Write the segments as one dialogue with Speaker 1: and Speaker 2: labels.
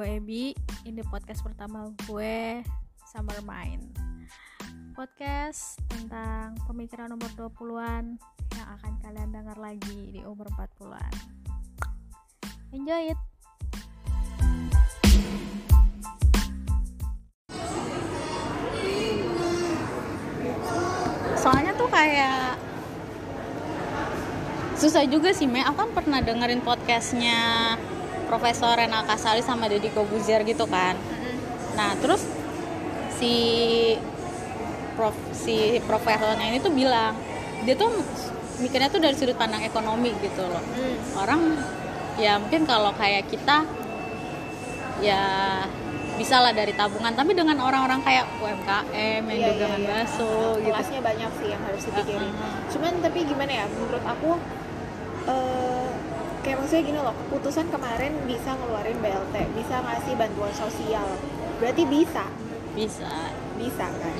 Speaker 1: gue Ebi Ini podcast pertama gue Summer Mind Podcast tentang pemikiran umur 20-an Yang akan kalian dengar lagi di umur 40-an Enjoy it! Soalnya tuh kayak susah juga sih Me. Aku kan pernah dengerin podcastnya Profesor Renal Kasali sama Deddy Kobuzier gitu kan. Nah terus si prof si profesornya ini tuh bilang dia tuh mikirnya tuh dari sudut pandang ekonomi gitu loh. Orang ya mungkin kalau kayak kita ya bisa lah dari tabungan tapi dengan orang-orang kayak UMKM yang
Speaker 2: Iya,
Speaker 1: dagangan
Speaker 2: iya, iya.
Speaker 1: bakso gitu
Speaker 2: kelasnya banyak sih yang harus dipikirin
Speaker 1: Uh-uh.
Speaker 2: cuman tapi gimana ya menurut aku eh kayak maksudnya gini loh keputusan kemarin bisa ngeluarin BLT bisa ngasih bantuan sosial. Berarti bisa?
Speaker 1: Bisa.
Speaker 2: Bisa kan?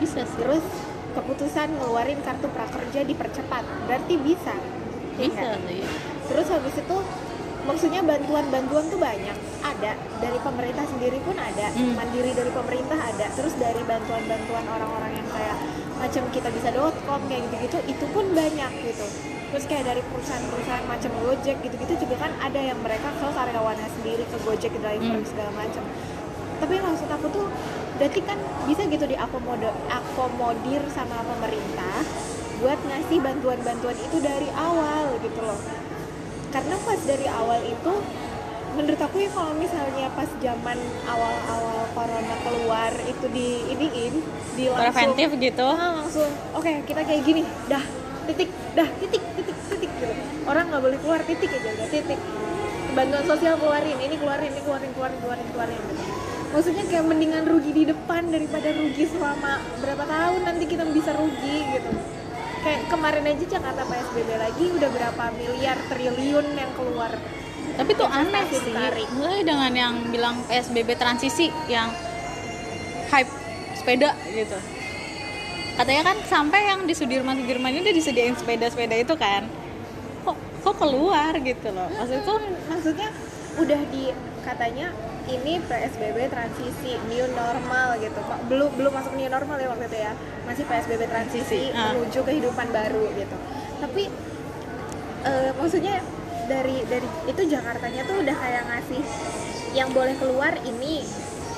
Speaker 1: Bisa sih.
Speaker 2: Terus keputusan ngeluarin kartu prakerja dipercepat berarti bisa? Ya
Speaker 1: bisa
Speaker 2: kan?
Speaker 1: sih.
Speaker 2: Terus habis itu maksudnya bantuan-bantuan tuh banyak ada. Dari pemerintah sendiri pun ada.
Speaker 1: Hmm.
Speaker 2: mandiri dari pemerintah ada. Terus dari bantuan-bantuan orang-orang yang kayak macam kita bisa com kayak gitu-gitu itu pun banyak gitu terus kayak dari perusahaan-perusahaan macam Gojek gitu-gitu juga kan ada yang mereka ke karyawannya sendiri ke Gojek driver
Speaker 1: Hmm.
Speaker 2: segala macam. Tapi maksud aku tuh berarti kan bisa gitu diakomodir akomodir sama pemerintah buat ngasih bantuan-bantuan itu dari awal gitu loh. Karena pas dari awal itu menurut aku ya kalau misalnya pas zaman awal-awal corona keluar itu di iniin di langsung
Speaker 1: preventif gitu.
Speaker 2: Ah, langsung oke kita kayak gini dah titik dah titik titik titik gitu. Orang nggak boleh keluar titik aja udah titik. Bantuan sosial keluarin ini keluarin ini keluarin keluarin keluarin keluarin gitu. maksudnya kayak mendingan rugi di depan daripada rugi selama berapa tahun nanti kita bisa rugi gitu. Kayak kemarin aja Jakarta PSBB lagi udah berapa miliar triliun yang keluar.
Speaker 1: Tapi tuh
Speaker 2: Investasi
Speaker 1: aneh sih?
Speaker 2: ditarik.
Speaker 1: mulai dengan yang bilang PSBB transisi yang hype sepeda gitu katanya kan sampai yang di Sudirman Sudirman ini udah disediain sepeda-sepeda itu kan. Kok kok keluar gitu loh? Maksud itu
Speaker 2: maksudnya udah di katanya ini PSBB transisi new normal gitu. Belum belum masuk new normal ya waktu itu ya. Masih PSBB transisi
Speaker 1: ah.
Speaker 2: menuju kehidupan baru gitu. Tapi eh, maksudnya dari dari itu Jakartanya tuh udah kayak ngasih yang boleh keluar ini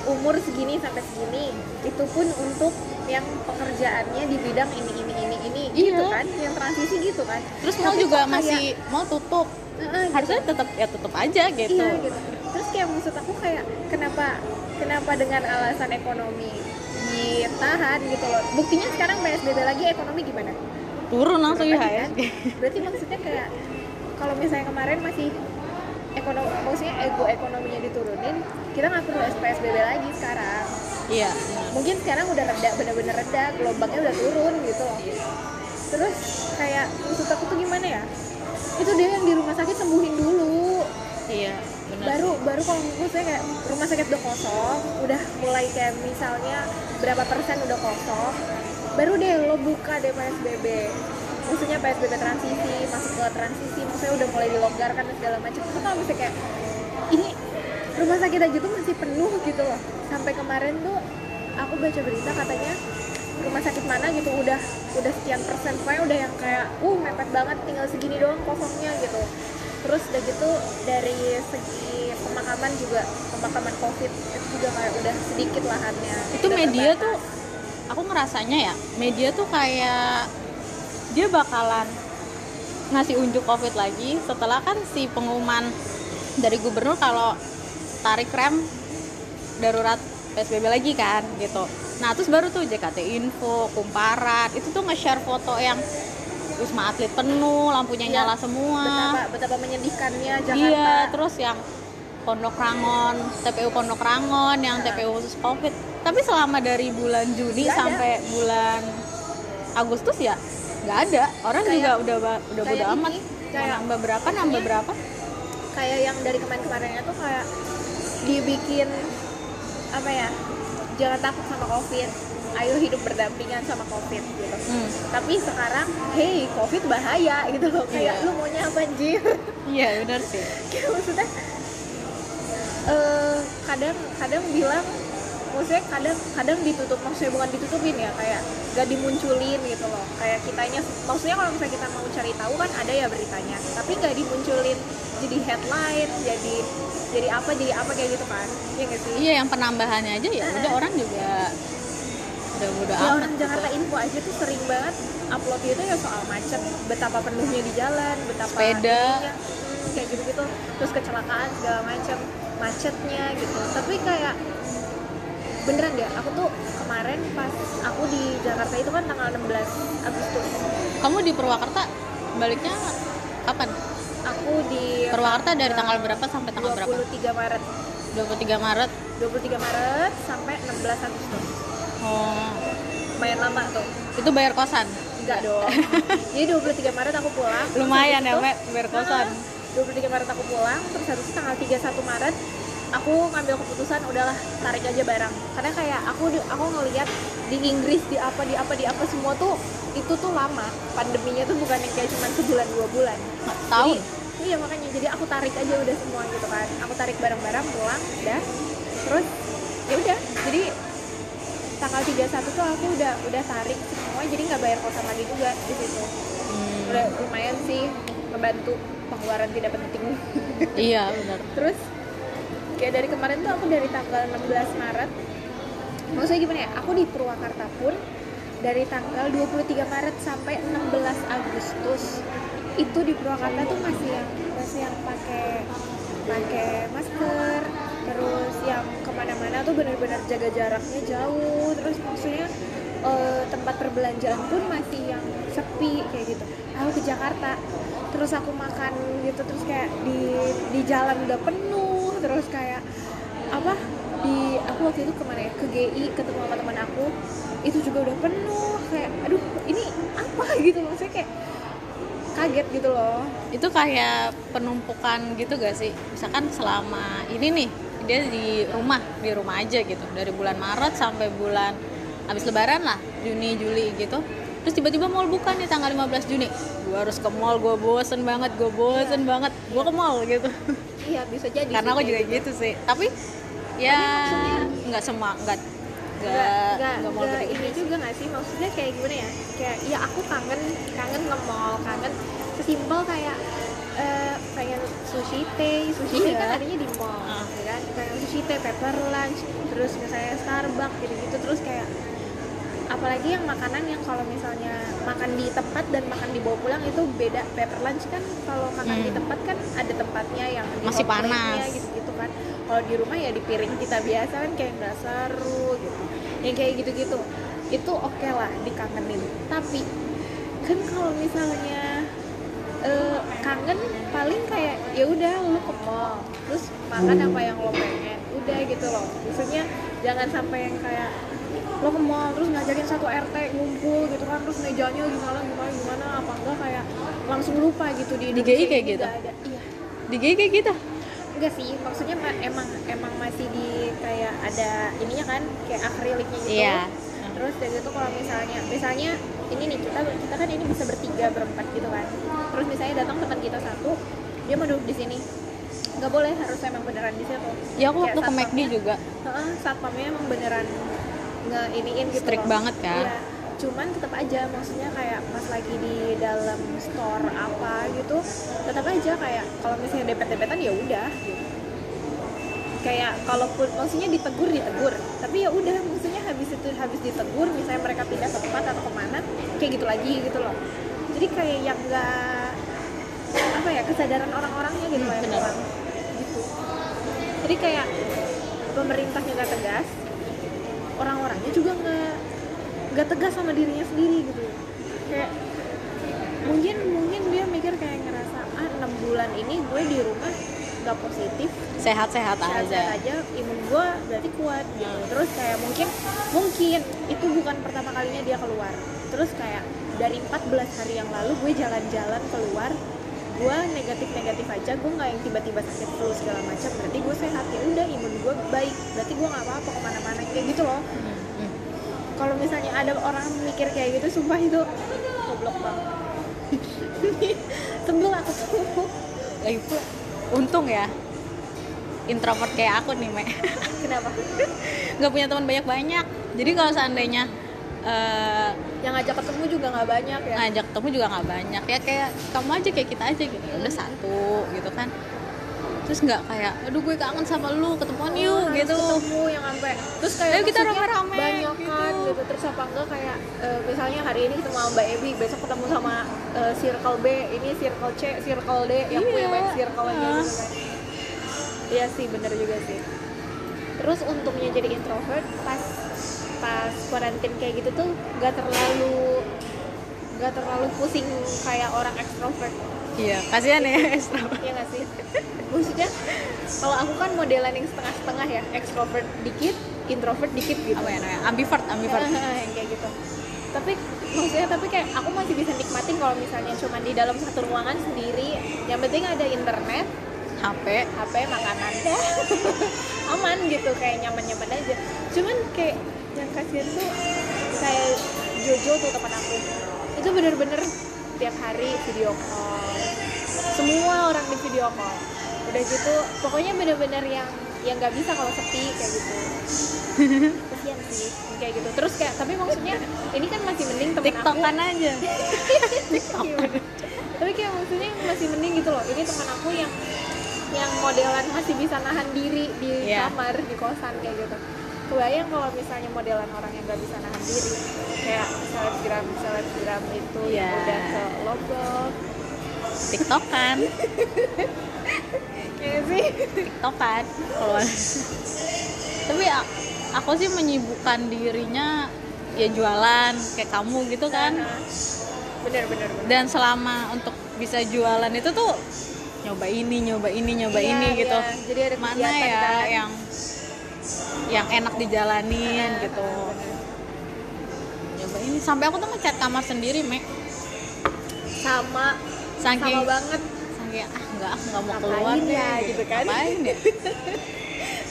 Speaker 2: umur segini sampai segini. Itu pun untuk yang pekerjaannya di bidang ini ini ini ini gitu
Speaker 1: Iya.
Speaker 2: kan yang transisi gitu kan
Speaker 1: terus mau juga
Speaker 2: kayak-
Speaker 1: masih mau tutup
Speaker 2: Heeh, gitu.
Speaker 1: harusnya tetap ya tutup aja gitu
Speaker 2: Iya gitu. Terus kayak maksud aku kayak kenapa kenapa dengan alasan ekonomi ditahan gitu loh. Buktinya sekarang PSBB lagi ekonomi gimana?
Speaker 1: turun langsung ya
Speaker 2: kan? Berarti maksudnya kayak kalau misalnya kemarin masih ekonomi maksudnya ego ekonominya diturunin, kita nggak perlu PSBB lagi sekarang.
Speaker 1: Iya.
Speaker 2: Mungkin sekarang udah reda, bener-bener reda, gelombangnya udah turun gitu. Loh. Terus kayak maksud aku tuh gimana ya? Itu dia yang di rumah sakit sembuhin dulu.
Speaker 1: Iya benar
Speaker 2: baru baru kalau menurut saya kayak rumah sakit udah kosong udah mulai kayak misalnya berapa persen udah kosong baru deh lo buka deh PSBB maksudnya PSBB transisi masuk ke transisi maksudnya udah mulai dilonggarkan dan segala macam. Itu kalau misalnya kayak rumah sakit aja tuh masih penuh gitu loh. Sampai kemarin tuh aku baca berita katanya rumah sakit mana gitu udah udah sekian persen. Pokoknya udah yang kayak uh mepet banget tinggal segini doang kosongnya gitu. Terus udah gitu dari segi pemakaman juga pemakaman covid itu juga kayak udah sedikit lahannya.
Speaker 1: Itu
Speaker 2: udah
Speaker 1: media
Speaker 2: terbatas.
Speaker 1: tuh aku ngerasanya ya media tuh kayak dia bakalan ngasih unjuk covid lagi setelah kan si pengumuman dari gubernur kalau tarik rem darurat psbb lagi kan gitu nah terus baru tuh JKT Info Kumparan itu tuh nge-share foto yang wisma atlet penuh lampunya
Speaker 2: Iya,
Speaker 1: nyala semua
Speaker 2: betapa betapa menyedihkannya Jakarta
Speaker 1: Iya, terus yang Pondok Rangon, TPU Pondok Rangon, yang TPU khusus Covid. Tapi selama dari bulan Juni
Speaker 2: ada.
Speaker 1: sampai bulan Agustus ya nggak ada. Orang
Speaker 2: Kayak-
Speaker 1: juga udah udah bodo
Speaker 2: kayak
Speaker 1: amat.
Speaker 2: ini, kayak-
Speaker 1: nambah berapa, nambah
Speaker 2: maksudnya-
Speaker 1: berapa?
Speaker 2: kayak yang dari kemarin-kemarinnya tuh kayak dibikin apa ya jangan takut sama covid ayo hidup berdampingan sama covid gitu
Speaker 1: Hmm.
Speaker 2: tapi sekarang hey covid bahaya gitu loh kayak
Speaker 1: Iya.
Speaker 2: lu maunya apa anjir
Speaker 1: Iya benar sih.
Speaker 2: kayak maksudnya eh, kadang kadang bilang maksudnya kadang kadang ditutup maksudnya bukan ditutupin ya kayak gak dimunculin gitu loh kayak kitanya maksudnya kalau misalnya kita mau cari tahu kan ada ya beritanya tapi nggak dimunculin jadi headline jadi jadi apa jadi apa kayak gitu kan? Ya nggak sih?
Speaker 1: Iya yang penambahannya aja ya udah orang juga udah udah
Speaker 2: ya orang
Speaker 1: gitu.
Speaker 2: Jakarta Info aja tuh sering banget upload itu ya soal macet betapa penuhnya di jalan betapa
Speaker 1: Sepeda.
Speaker 2: ininya, hmm, kayak gitu gitu terus kecelakaan segala macam macetnya gitu. Tapi kayak beneran deh aku tuh kemarin pas aku di Jakarta itu kan tanggal 16 Agustus.
Speaker 1: Kamu di Purwakarta baliknya kapan
Speaker 2: aku di
Speaker 1: Purwakarta dari tanggal berapa sampai tanggal berapa?
Speaker 2: 23 Maret.
Speaker 1: 23 Maret.
Speaker 2: 23 Maret sampai 16 Agustus.
Speaker 1: Oh.
Speaker 2: Lumayan lama tuh.
Speaker 1: Itu bayar kosan?
Speaker 2: Enggak dong. Jadi 23 Maret aku pulang.
Speaker 1: Lumayan ya Mek, bayar kosan.
Speaker 2: Nah, 23 Maret aku pulang, terus habis tanggal 31 Maret aku ngambil keputusan udahlah tarik aja barang karena kayak aku aku ngelihat di Inggris di apa di apa di apa semua tuh itu tuh lama. Pandeminya tuh bukan yang kayak cuma sebulan dua bulan.
Speaker 1: Tahun?
Speaker 2: Jadi, iya makanya. Jadi aku tarik aja udah semua gitu kan. Aku tarik barang-barang pulang udah. Terus ya udah. Jadi tanggal 31 tuh aku udah udah tarik semua. Jadi nggak bayar kosan lagi juga di situ.
Speaker 1: Hmm,
Speaker 2: udah lumayan sih membantu pengeluaran tidak penting.
Speaker 1: Iya benar.
Speaker 2: Terus kayak dari kemarin tuh aku dari tanggal 16 Maret. Maksudnya gimana ya? Aku di Purwakarta pun dari tanggal 23 Maret sampai 16 Agustus itu di Purwakarta tuh masih yang masih yang pakai pakai masker terus yang ke mana-mana tuh benar-benar jaga jaraknya jauh. Terus maksudnya eh, tempat perbelanjaan pun masih yang sepi kayak gitu. Aku ke Jakarta terus aku makan gitu terus kayak di di jalan udah penuh terus kayak apa di aku waktu itu ke mana ya ke GI ketemu sama teman aku itu juga udah penuh kayak aduh ini apa? Gitu maksudnya kayak kaget gitu loh.
Speaker 1: Itu kayak penumpukan gitu gak sih? Misalkan selama ini nih dia di rumah di rumah aja gitu. Dari bulan Maret sampai bulan habis lebaran lah Juni Juli gitu. Terus tiba-tiba mall buka nih tanggal 15 Juni gue harus ke mall gue bosen banget gue bosen banget. Gue ke mall gitu.
Speaker 2: Iya bisa jadi
Speaker 1: karena aku juga gitu. sih. Tapi ya nggak semua nggak
Speaker 2: nggak
Speaker 1: nggak gitu
Speaker 2: ini juga nggak sih? Maksudnya kayak gimana ya? Kayak ya aku kangen kangen nge mall kangen sesimpel kayak eh, pengen sushi teh. Sushi teh
Speaker 1: Iya.
Speaker 2: kan adanya di mall ya kan? Pengen sushi teh pepper lunch terus misalnya Starbucks gitu gitu terus kayak apalagi yang makanan yang kalau misalnya makan di tempat dan makan dibawa pulang itu beda pepper lunch kan kalau makan di
Speaker 1: Hmm.
Speaker 2: tempat kan ada tempatnya yang di
Speaker 1: Masih panas.
Speaker 2: gitu gitu kan kalau di rumah ya di piring kita biasa kan kayak nggak seru gitu yang kayak gitu-gitu itu oke lah dikangenin tapi kan kalau misalnya eh, kangen paling kayak ya udah lu ke mall terus makan apa yang lo pengen udah gitu loh maksudnya jangan sampai yang kayak lo ke mall terus ngajakin satu RT ngumpul gitu kan terus mejanya gimana gimana gimana apa enggak kayak langsung lupa gitu di
Speaker 1: Di GI kayak gitu?
Speaker 2: ada. Iya.
Speaker 1: Di GI kayak gitu?
Speaker 2: Enggak sih maksudnya ma- emang emang masih di kayak ada ininya kan kayak akriliknya gitu.
Speaker 1: Iya.
Speaker 2: terus dari itu kalau misalnya misalnya ini nih kita kita kan ini bisa bertiga berempat gitu kan. Terus misalnya datang teman kita satu dia mau duduk di sini. Nggak boleh harus emang beneran di situ.
Speaker 1: Ya aku waktu ke McD juga.
Speaker 2: Heeh, satpamnya emang beneran nge iniin gitu
Speaker 1: Strict
Speaker 2: loh.
Speaker 1: banget kan?
Speaker 2: Iya. cuman tetap aja maksudnya kayak pas lagi di dalam store apa gitu tetap aja kayak kalau misalnya depet-depetan ya udah gitu kayak kalaupun maksudnya ditegur ditegur tapi ya udah maksudnya habis itu habis ditegur misalnya mereka pindah ke tempat atau ke mana kayak gitu lagi gitu loh jadi kayak yang enggak apa ya kesadaran orang-orangnya gitu loh yang
Speaker 1: benar.
Speaker 2: kurang gitu jadi kayak pemerintahnya nggak tegas orang-orangnya juga nggak nggak tegas sama dirinya sendiri gitu. Kayak mungkin mungkin dia mikir kayak ngerasa ah enam bulan ini gue di rumah nggak positif.
Speaker 1: Sehat-sehat aja.
Speaker 2: Aja imun gue berarti kuat gitu. Terus kayak mungkin mungkin itu bukan pertama kalinya dia keluar. Terus kayak dari 14 hari yang lalu gue jalan-jalan keluar gue negatif-negatif aja gue nggak yang tiba-tiba sakit flu segala macam berarti gue sehat. Ya udah imun gue baik. Berarti gue nggak apa-apa ke mana-mana kayak gitu loh.
Speaker 1: Hmm,
Speaker 2: kalau misalnya ada orang mikir kayak gitu sumpah itu goblok banget. Sebel aku tuh.
Speaker 1: Lah, itu untung ya introvert kayak aku nih me
Speaker 2: kenapa?
Speaker 1: Nggak punya teman banyak banyak jadi kalau seandainya eh,
Speaker 2: yang ngajak ketemu juga nggak banyak ya.
Speaker 1: Ngajak ketemu juga nggak banyak. Ya kayak kamu aja kayak kita aja gitu. Udah satu gitu kan. Terus nggak kayak aduh gue kangen sama lu ketemuan yuk
Speaker 2: Oh, harus
Speaker 1: gitu.
Speaker 2: ketemu yang sampai terus kayak
Speaker 1: Ayo kita rame-rame,
Speaker 2: banyak kan
Speaker 1: gitu.
Speaker 2: gitu terus apa enggak kayak eh, misalnya hari ini ketemu sama Mbak Ebi besok ketemu sama eh, Circle B ini Circle C Circle D yang punya
Speaker 1: Iya.
Speaker 2: banyak circle nya
Speaker 1: Ah.
Speaker 2: gitu kan. Iya sih bener juga sih. Terus untungnya jadi introvert pas pas quarantine kayak gitu tuh gak terlalu gak terlalu pusing kayak orang extrovert
Speaker 1: iya kasihan ya extrovert
Speaker 2: Iya gak sih? Maksudnya kalau aku kan modelan yang setengah-setengah ya Extrovert dikit, introvert dikit gitu.
Speaker 1: Apa ya namanya? Ambivert ambivert.
Speaker 2: Yang kayak gitu. Tapi maksudnya tapi kayak aku masih bisa nikmatin kalau misalnya cuma di dalam satu ruangan sendiri. Yang penting ada internet,
Speaker 1: HP
Speaker 2: HP, makanan Aman gitu, kayak nyaman-nyaman aja. Cuman kayak yang kasihan tuh kayak Jojo tuh teman aku. Itu bener-bener tiap hari video call. Semua orang di video call. Udah gitu pokoknya bener-bener yang yang nggak bisa kalau sepi kayak gitu. Kesian sih kayak gitu. Terus kayak tapi maksudnya ini kan masih mending temen
Speaker 1: tiktokan
Speaker 2: aku
Speaker 1: aja.
Speaker 2: Tapi kayak maksudnya masih mending gitu loh. Ini teman aku yang yang modelan masih bisa nahan diri di
Speaker 1: Iya.
Speaker 2: kamar di kosan kayak gitu kebayang kalau misalnya modelan orang yang nggak bisa nahan diri. Kayak selebgram selebgram itu yang
Speaker 1: Iya.
Speaker 2: udah ke Lombok.
Speaker 1: Tiktokan.
Speaker 2: Kayak sih.
Speaker 1: Tiktokan keluar tapi aku sih menyibukkan dirinya ya jualan kayak kamu gitu kan.
Speaker 2: Bener bener bener.
Speaker 1: Dan selama untuk bisa jualan itu tuh nyoba ini nyoba ini nyoba
Speaker 2: Iya,
Speaker 1: ini gitu.
Speaker 2: iya. jadi ada
Speaker 1: mana ya
Speaker 2: kan.
Speaker 1: yang yang enak dijalanin
Speaker 2: Nah,
Speaker 1: gitu. Nyoba ini sampai aku tuh ngecat kamar sendiri mek
Speaker 2: sama
Speaker 1: saking
Speaker 2: sama banget.
Speaker 1: saking ah nggak nggak mau keluar deh
Speaker 2: ya, gitu. kan.
Speaker 1: ngapain ya?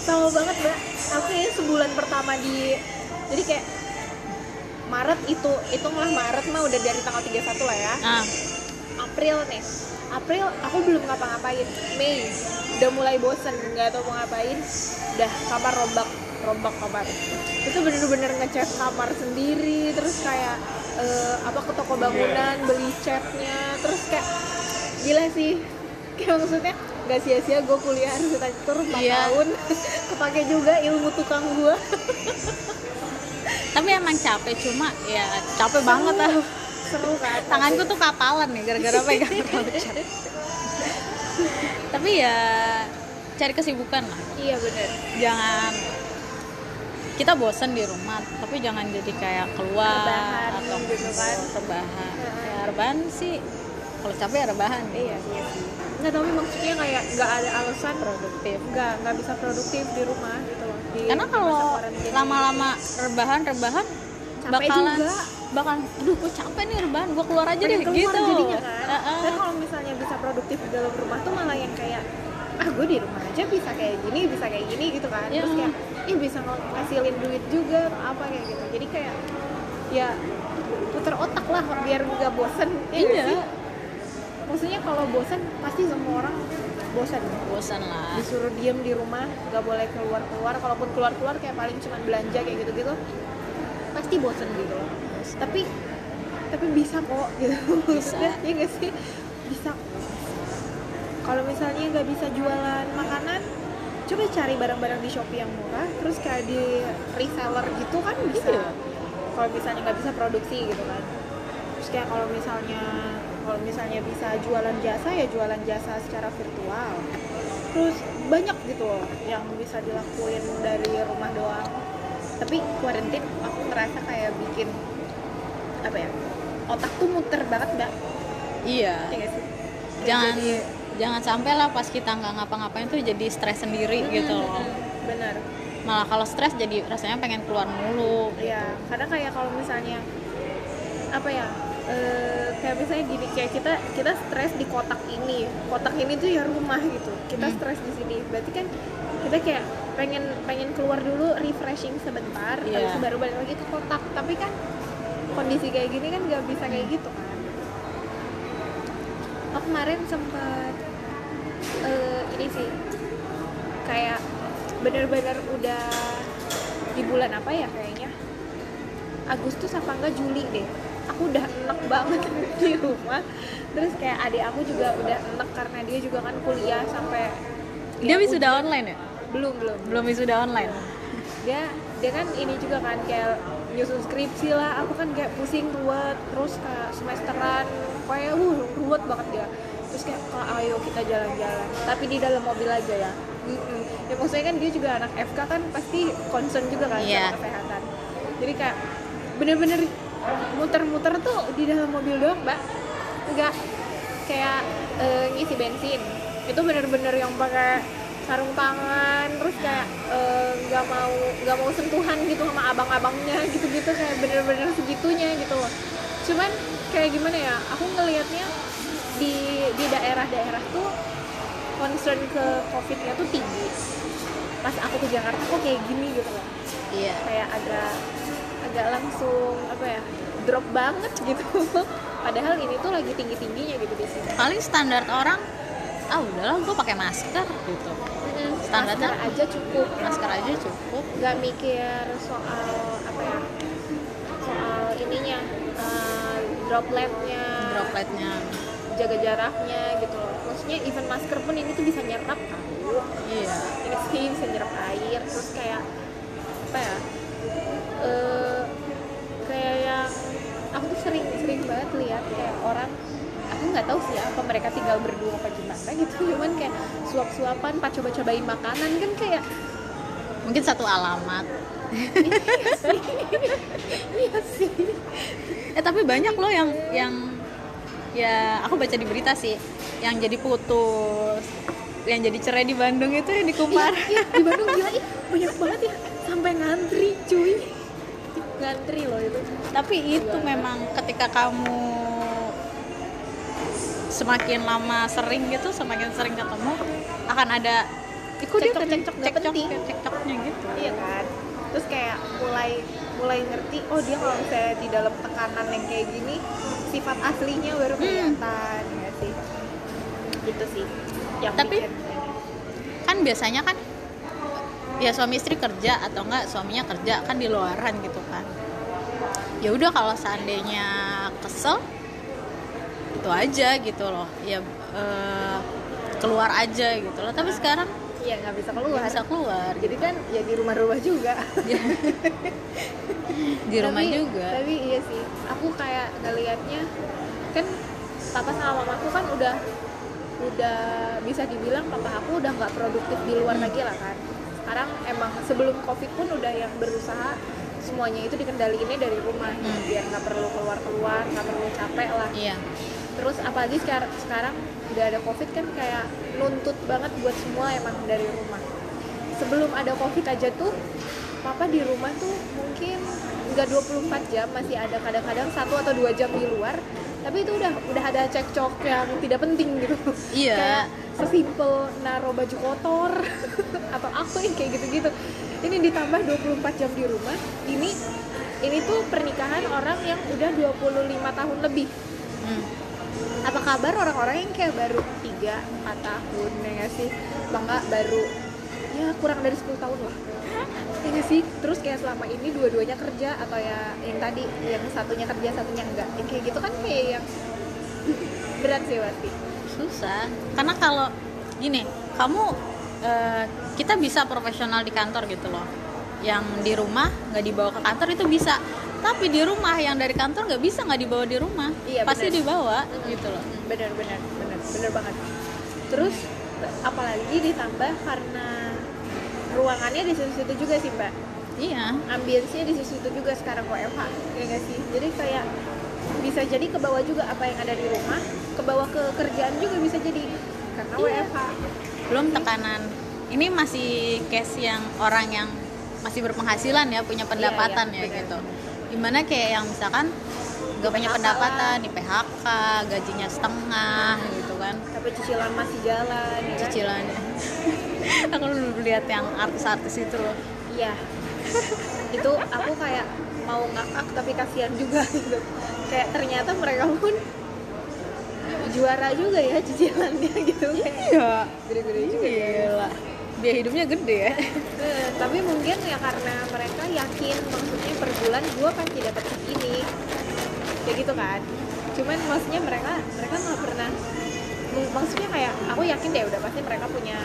Speaker 2: Sama banget mbak. Aku kayaknya sebulan pertama di jadi kayak Maret itu hitunglah Maret mah udah dari tanggal 31 lah ya.
Speaker 1: Ah.
Speaker 2: April nih. April aku belum ngapa-ngapain. Mei udah mulai bosen nggak tahu mau ngapain udah kamar rombak rombak kamar. Itu bener-bener ngecat kamar sendiri terus kayak eh, apa ke toko bangunan beli catnya terus kayak gila sih. Kayak maksudnya gak sia-sia gue kuliah arsitektur 4
Speaker 1: Iya.
Speaker 2: tahun. Kepake juga ilmu tukang gue
Speaker 1: tapi emang capek cuma ya capek banget ah
Speaker 2: seru kan?
Speaker 1: Tanganku tuh kapalan nih gara-gara pegang tapi ya cari kesibukan lah.
Speaker 2: Iya bener.
Speaker 1: Jangan kita bosen di rumah tapi jangan jadi kayak keluar
Speaker 2: Rebahan
Speaker 1: atau
Speaker 2: gitu kan.
Speaker 1: rebahan.
Speaker 2: Heeh.
Speaker 1: ya rebahan sih kalau capek ya rebahan.
Speaker 2: Iya iya. Nggak tapi maksudnya kayak nggak ada alasan
Speaker 1: produktif.
Speaker 2: nggak nggak bisa produktif di rumah gitu di
Speaker 1: karena kalau lama-lama rebahan rebahan
Speaker 2: Capek
Speaker 1: bakalan
Speaker 2: juga.
Speaker 1: bakalan aduh gue capek nih rebahan gue keluar aja
Speaker 2: Pengen
Speaker 1: deh
Speaker 2: keluar
Speaker 1: gitu.
Speaker 2: jadinya. Kan
Speaker 1: Heeh.
Speaker 2: dan kalau misalnya bisa produktif di dalam rumah tuh malah yang kayak ah gue di rumah aja bisa kayak gini bisa kayak gini gitu kan.
Speaker 1: Iya.
Speaker 2: terus kayak ih bisa ng- ngasilin duit juga apa kayak gitu. Jadi kayak ya puter otak lah biar nggak bosen ya nggak
Speaker 1: Iya.
Speaker 2: sih? maksudnya kalau bosen pasti semua orang bosen.
Speaker 1: Bosan lah.
Speaker 2: Disuruh diem di rumah nggak boleh keluar keluar kalaupun keluar keluar kayak paling cuma belanja kayak gitu gitu pasti bosen gitu. Loh tapi tapi bisa kok gitu. Maksudnya ya nggak sih? Bisa kalau misalnya nggak bisa jualan makanan coba cari barang-barang di shopee yang murah terus kayak di reseller gitu kan bisa.
Speaker 1: Iya.
Speaker 2: kalau misalnya nggak bisa produksi gitu kan. Terus kayak kalau misalnya kalau misalnya bisa jualan jasa ya jualan jasa secara virtual. Terus banyak gitu loh yang bisa dilakuin dari rumah doang. Tapi quarantine aku ngerasa kayak bikin apa ya otak tuh muter banget mbak.
Speaker 1: Iya.
Speaker 2: Ya sih?
Speaker 1: Jangan
Speaker 2: Jadi-
Speaker 1: jangan sampai lah pas kita nggak ngapa-ngapain tuh jadi stres sendiri gitu loh.
Speaker 2: Bener
Speaker 1: malah kalau stres jadi rasanya pengen keluar mulu
Speaker 2: Iya, karena kayak kalau misalnya apa ya? eh, kayak misalnya gini kayak kita kita stres di kotak ini. Kotak ini tuh ya rumah gitu. Kita
Speaker 1: Hmm.
Speaker 2: stres di sini. Berarti kan kita kayak pengen pengen keluar dulu refreshing sebentar itu baru balik lagi ke kotak. Tapi kan kondisi kayak gini kan nggak bisa kayak gitu kan. Oh kemarin sempat eh, ini sih. Kayak bener-bener udah di bulan apa ya kayaknya? Agustus apa enggak Juli deh. Aku udah enek banget di rumah. Terus kayak adik aku juga udah enek karena dia juga kan kuliah sampai
Speaker 1: dia
Speaker 2: ya
Speaker 1: wisuda
Speaker 2: ujian.
Speaker 1: online ya?
Speaker 2: Belum belum.
Speaker 1: Belum wisuda online.
Speaker 2: Dia dia kan ini juga kan kayak nyusun skripsi lah. Aku kan kayak pusing ruwet. Terus kayak semesteran. Kayak uh ruwet banget dia terus kayak kak ayo kita jalan-jalan. Tapi di dalam mobil aja ya. Mm-mm. ya maksudnya kan dia juga anak FK kan pasti concern juga kan
Speaker 1: Iya.
Speaker 2: sama kesehatan. Jadi kayak bener-bener muter-muter tuh di dalam mobil doang mbak. Nggak kayak eh, ngisi bensin. Itu bener-bener yang pakai sarung tangan terus kayak eh, nggak mau nggak mau sentuhan gitu sama abang-abangnya gitu-gitu kayak bener-bener segitunya gitu. Loh cuman kayak gimana ya aku ngelihatnya di di daerah-daerah tuh concern ke covidnya tuh tinggi. Pas aku ke Jakarta kok kayak gini gitu loh.
Speaker 1: Iya.
Speaker 2: Kayak agak agak langsung apa ya drop banget gitu. Padahal ini tuh lagi tinggi tingginya gitu di sini.
Speaker 1: Paling standar orang ah udahlah gue pakai masker gitu. Standarnya?
Speaker 2: masker aja cukup.
Speaker 1: Masker aja cukup.
Speaker 2: Nggak mikir soal apa ya soal ininya eh, dropletnya.
Speaker 1: Dropletnya
Speaker 2: jaga jaraknya gitu loh. Maksudnya even masker pun ini tuh bisa nyerap tahu
Speaker 1: iya.
Speaker 2: Ini sih bisa nyerap air terus kayak apa ya eh kayak yang aku tuh sering sering banget lihat kayak orang aku nggak tahu sih apa mereka tinggal berdua apa gimana gitu. Cuman kayak suap-suapan pak coba-cobain makanan kan kayak
Speaker 1: mungkin satu alamat.
Speaker 2: Iya sih. Iya sih.
Speaker 1: Eh tapi banyak loh yang yang ya aku baca di berita sih yang jadi putus yang jadi cerai di Bandung itu yang di Kumar.
Speaker 2: Iya, di Bandung gila ih banyak banget ya sampai ngantri cuy. Ngantri loh itu.
Speaker 1: Tapi itu memang ketika kamu semakin lama sering gitu semakin sering ketemu akan ada
Speaker 2: Kok dia
Speaker 1: cekcok
Speaker 2: cekcok
Speaker 1: cekcok cekcoknya gitu.
Speaker 2: Iya kan? Terus kayak mulai mulai ngerti oh dia kalau misalnya di dalam tekanan yang kayak gini sifat aslinya baru
Speaker 1: Hmm.
Speaker 2: kelihatan ya sih. Gitu sih yang
Speaker 1: Tapi-
Speaker 2: bikin.
Speaker 1: kan biasanya kan ya suami istri kerja atau enggak suaminya kerja kan di luaran gitu kan. Ya udah kalau seandainya kesel itu aja gitu loh. Ya eh, keluar aja gitu loh. Tapi sekarang
Speaker 2: iya nggak bisa
Speaker 1: nggak
Speaker 2: keluar
Speaker 1: bisa keluar.
Speaker 2: Jadi kan ya di rumah-rumah juga.
Speaker 1: Di rumah
Speaker 2: Tapi-
Speaker 1: juga.
Speaker 2: tapi iya sih. Aku kayak ngelihatnya kan papa sama mamaku kan udah udah bisa dibilang papa aku udah nggak produktif di luar
Speaker 1: Hmm.
Speaker 2: lagi lah kan. Sekarang emang sebelum covid pun udah yang berusaha semuanya itu dikendaliinnya dari rumah.
Speaker 1: Hmm.
Speaker 2: biar nggak perlu keluar keluar nggak perlu capek lah.
Speaker 1: Iya
Speaker 2: terus apalagi sekarang sekarang udah ada covid kan kayak nuntut banget buat semua emang dari rumah. Sebelum ada covid aja tuh papa di rumah tuh mungkin nggak 24 jam masih ada kadang-kadang satu atau dua jam di luar. Tapi itu udah udah ada cekcok yang tidak penting gitu.
Speaker 1: Iya.
Speaker 2: kayak sesimpel naruh baju kotor atau apa yang kayak gitu-gitu. Ini ditambah 24 jam di rumah. Ini ini tuh pernikahan orang yang udah 25 tahun lebih.
Speaker 1: Hmm.
Speaker 2: Apa kabar orang-orang yang kayak baru 3, 4 tahun ya nggak sih? Atau enggak baru ya kurang dari 10 tahun lah. Ya sih? Terus kayak selama ini dua-duanya kerja atau ya yang tadi yang satunya kerja satunya enggak yang kayak gitu kan kayak yang berat sih pasti
Speaker 1: susah. Karena kalau gini kamu eh, kita bisa profesional di kantor gitu loh yang di rumah nggak dibawa ke kantor itu bisa. Tapi di rumah yang dari kantor nggak bisa nggak dibawa di rumah.
Speaker 2: Iya,
Speaker 1: pasti
Speaker 2: benar.
Speaker 1: dibawa
Speaker 2: Mm-mm.
Speaker 1: gitu loh.
Speaker 2: Bener bener bener bener banget. Terus apalagi ditambah karena ruangannya di situ-situ juga sih mbak.
Speaker 1: Iya.
Speaker 2: Ambience-nya di situ juga sekarang WFH ya nggak sih? Jadi kayak bisa jadi ke bawah juga apa yang ada di rumah ke bawah ke kerjaan juga bisa jadi karena
Speaker 1: Iya.
Speaker 2: WFH
Speaker 1: belum tekanan. Ini masih case yang orang yang masih berpenghasilan ya punya pendapatan
Speaker 2: iya,
Speaker 1: ya
Speaker 2: benar.
Speaker 1: gitu. Di mana kayak yang misalkan nggak punya pendapatan di PHK gajinya setengah gitu kan.
Speaker 2: tapi cicilan masih jalan ya kan?
Speaker 1: cicilannya aku dulu lihat yang artis-artis itu loh.
Speaker 2: Iya. Itu aku kayak mau ngakak tapi kasihan juga gitu. Kayak ternyata mereka pun juara juga ya cicilannya gitu. Kayak
Speaker 1: iya.
Speaker 2: gede-gede juga ya.
Speaker 1: Biaya hidupnya gede ya.
Speaker 2: Eh, tapi mungkin ya karena mereka yakin maksudnya per bulan gue pasti dapat segini kayak gitu kan. Cuman maksudnya mereka mereka nggak pernah mak- maksudnya kayak aku yakin deh udah pasti mereka punya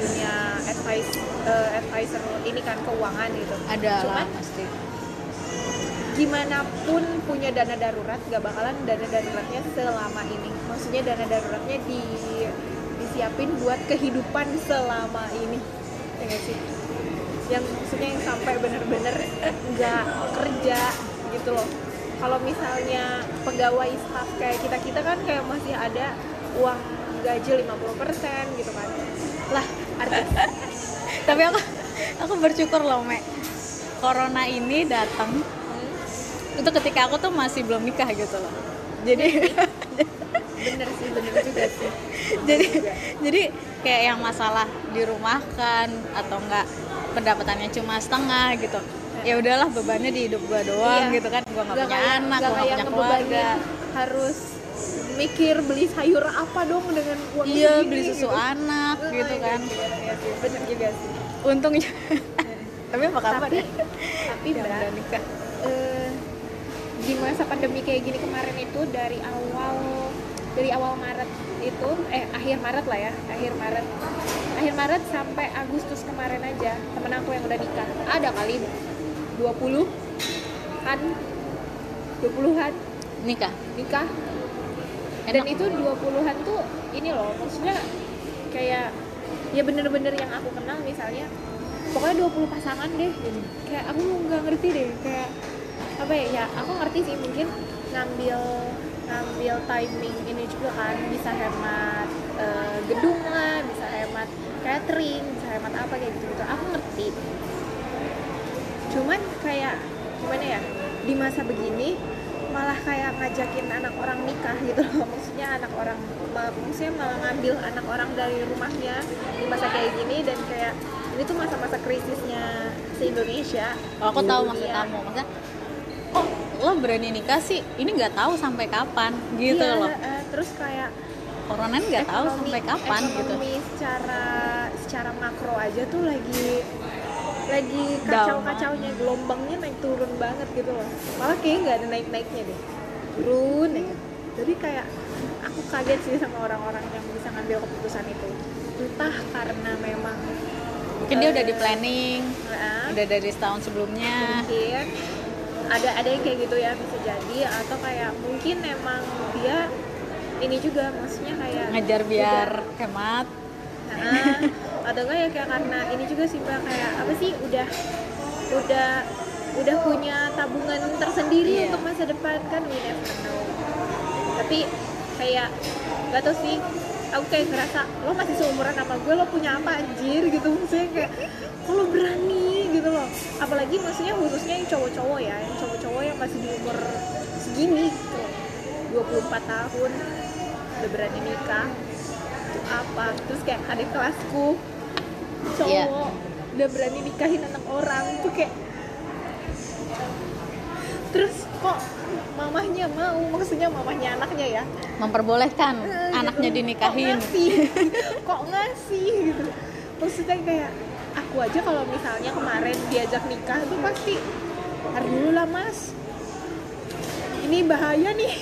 Speaker 2: punya advice eh, advisor ini kan keuangan gitu.
Speaker 1: Ada
Speaker 2: Cuman,
Speaker 1: lah pasti.
Speaker 2: gimana pun punya dana darurat gak bakalan dana daruratnya selama ini. Maksudnya dana daruratnya di disiapin buat kehidupan selama ini. Ya sih? Yang maksudnya yang sampai bener-bener nggak kerja gitu loh. Kalau misalnya pegawai staff kayak kita kita kan kayak masih ada uang gaji 50% gitu kan. Lah artis.
Speaker 1: Tapi aku aku bersyukur loh Mek. Corona ini datang.
Speaker 2: Hmm,
Speaker 1: itu ketika aku tuh masih belum nikah gitu loh. Jadi
Speaker 2: bener sih bener juga sih.
Speaker 1: Jadi jadi kayak yang masalah dirumahkan atau enggak pendapatannya cuma setengah gitu. Ya udahlah bebannya di hidup gua doang
Speaker 2: Iya.
Speaker 1: gitu kan. Gua nggak punya
Speaker 2: kayak-
Speaker 1: anak
Speaker 2: nggak
Speaker 1: gua nggak punya keluarga.
Speaker 2: harus mikir beli sayur apa dong dengan uang
Speaker 1: iya beli susu
Speaker 2: gitu.
Speaker 1: anak
Speaker 2: Oh,
Speaker 1: gitu
Speaker 2: iya,
Speaker 1: kan.
Speaker 2: iya, iya sih, bener juga sih.
Speaker 1: Untungnya tapi apa kabar?
Speaker 2: Tapi tapi mbak
Speaker 1: udah nikah.
Speaker 2: eh, di masa pandemi kayak gini kemarin itu dari awal dari awal Maret itu eh akhir Maret lah ya akhir Maret. Akhir Maret sampai Agustus kemarin aja temen aku yang udah nikah. Ada kali 20 kan 20-an
Speaker 1: nikah?
Speaker 2: Nikah. Dan
Speaker 1: enak.
Speaker 2: itu 20-an tuh ini loh maksudnya kayak ya bener-bener yang aku kenal misalnya pokoknya 20 pasangan deh. Kayak aku nggak ngerti deh kayak apa ya ya aku ngerti sih mungkin ngambil ngambil timing ini juga kan bisa hemat eh, gedung lah bisa hemat catering bisa hemat apa kayak gitu gitu. Aku ngerti. Cuman kayak gimana ya di masa begini malah kayak ngajakin anak orang nikah gitu loh. Maksudnya anak orang ma- maksudnya malah ngambil anak orang dari rumahnya di masa kayak gini dan kayak ini tuh masa-masa krisisnya se Indonesia
Speaker 1: Oh, aku tahu maksud kamu maksudnya lo berani nikah sih? Ini nggak tahu sampai kapan gitu
Speaker 2: Iya,
Speaker 1: loh.
Speaker 2: eh, terus kayak
Speaker 1: corona nggak tahu sampai kapan gitu.
Speaker 2: ekonomi secara secara makro aja tuh lagi lagi kacau-kacaunya gelombangnya naik turun banget gitu loh. Malah kayaknya nggak ada naik-naiknya deh. Turun aja. Jadi kayak aku kaget sih sama orang-orang yang bisa ngambil keputusan itu. Entah karena memang
Speaker 1: mungkin dia udah di planning
Speaker 2: eh,
Speaker 1: udah dari setahun sebelumnya.
Speaker 2: Mungkin ada ada yang kayak gitu ya bisa jadi. Atau kayak mungkin emang dia ini juga maksudnya kayak
Speaker 1: ngejar biar hemat.
Speaker 2: Nah, atau enggak ya kayak karena ini juga sih mbak kayak apa sih udah udah udah punya tabungan tersendiri
Speaker 1: Iya.
Speaker 2: untuk masa depan kan we never know. Tapi kayak gak tau sih aku kayak ngerasa lo masih seumuran sama gue lo punya apa anjir? Gitu maksudnya kayak kalau berani gitu loh. Apalagi maksudnya khususnya yang cowok-cowok ya yang cowok-cowok yang masih di umur segini gitu. Loh 24 tahun udah berani nikah itu apa? Terus kayak adik kelasku cowok
Speaker 1: Iya.
Speaker 2: udah berani nikahin anak orang tuh kayak terus kok mamahnya mau? Maksudnya mamahnya anaknya ya?
Speaker 1: Memperbolehkan
Speaker 2: Eh,
Speaker 1: anaknya
Speaker 2: gitu.
Speaker 1: dinikahin.
Speaker 2: kok ngasih? Kok ngasih? Gitu. Maksudnya kayak aku aja kalau misalnya kemarin diajak nikah tuh pasti ntar dulu lah mas. Ini bahaya nih.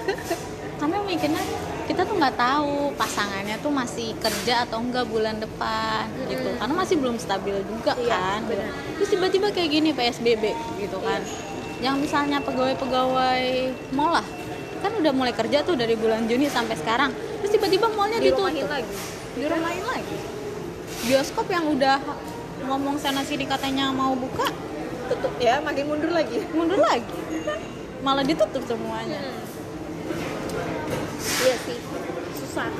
Speaker 1: Karena mikirnya kita tuh nggak tahu pasangannya tuh masih kerja atau enggak bulan depan gitu. Karena masih belum stabil juga
Speaker 2: Iya,
Speaker 1: kan gitu.
Speaker 2: benar.
Speaker 1: terus tiba-tiba kayak gini psbb gitu kan. Yang misalnya pegawai-pegawai mall lah kan udah mulai kerja tuh dari bulan Juni sampai sekarang. Terus tiba-tiba mallnya ditutup.
Speaker 2: lagi.
Speaker 1: Dirumahin lagi bioskop yang udah ngomong sana sini katanya mau buka
Speaker 2: tutup ya makin mundur lagi.
Speaker 1: Mundur lagi. Malah ditutup semuanya.
Speaker 2: Iya sih. Susah.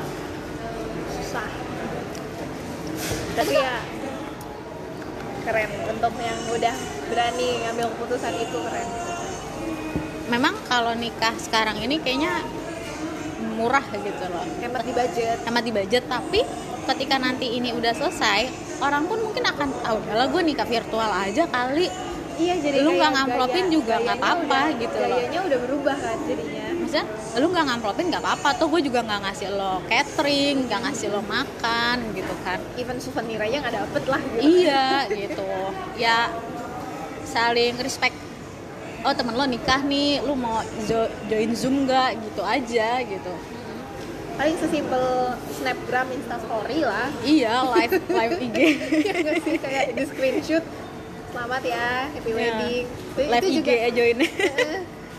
Speaker 2: Susah. Tapi ya keren. Untuk yang udah berani ngambil keputusan itu keren.
Speaker 1: Memang kalau nikah sekarang ini kayaknya murah gitu loh.
Speaker 2: Hemat di budget.
Speaker 1: Hemat di budget tapi ketika nanti ini udah selesai orang pun mungkin akan ah udahlah gue nikah virtual aja kali.
Speaker 2: Iya jadi
Speaker 1: lu nggak ngamplopin
Speaker 2: gaya-
Speaker 1: juga nggak apa-apa gitu loh.
Speaker 2: gayanya udah berubah kan jadinya.
Speaker 1: Maksudnya lu nggak ngamplopin nggak apa-apa tuh gue juga nggak ngasih lo catering nggak ngasih lo makan gitu kan.
Speaker 2: Even souvenir aja nggak dapet lah gitu.
Speaker 1: iya gitu. Ya saling respect. Oh temen lo nikah nih lu mau jo- join zoom nggak? Gitu aja gitu
Speaker 2: paling sesimpel snapgram instastory lah.
Speaker 1: Iya live live IG.
Speaker 2: Nggak sih kayak di screenshot. Selamat ya happy
Speaker 1: Iya.
Speaker 2: wedding. Itu,
Speaker 1: live
Speaker 2: itu
Speaker 1: IG
Speaker 2: juga
Speaker 1: ya join.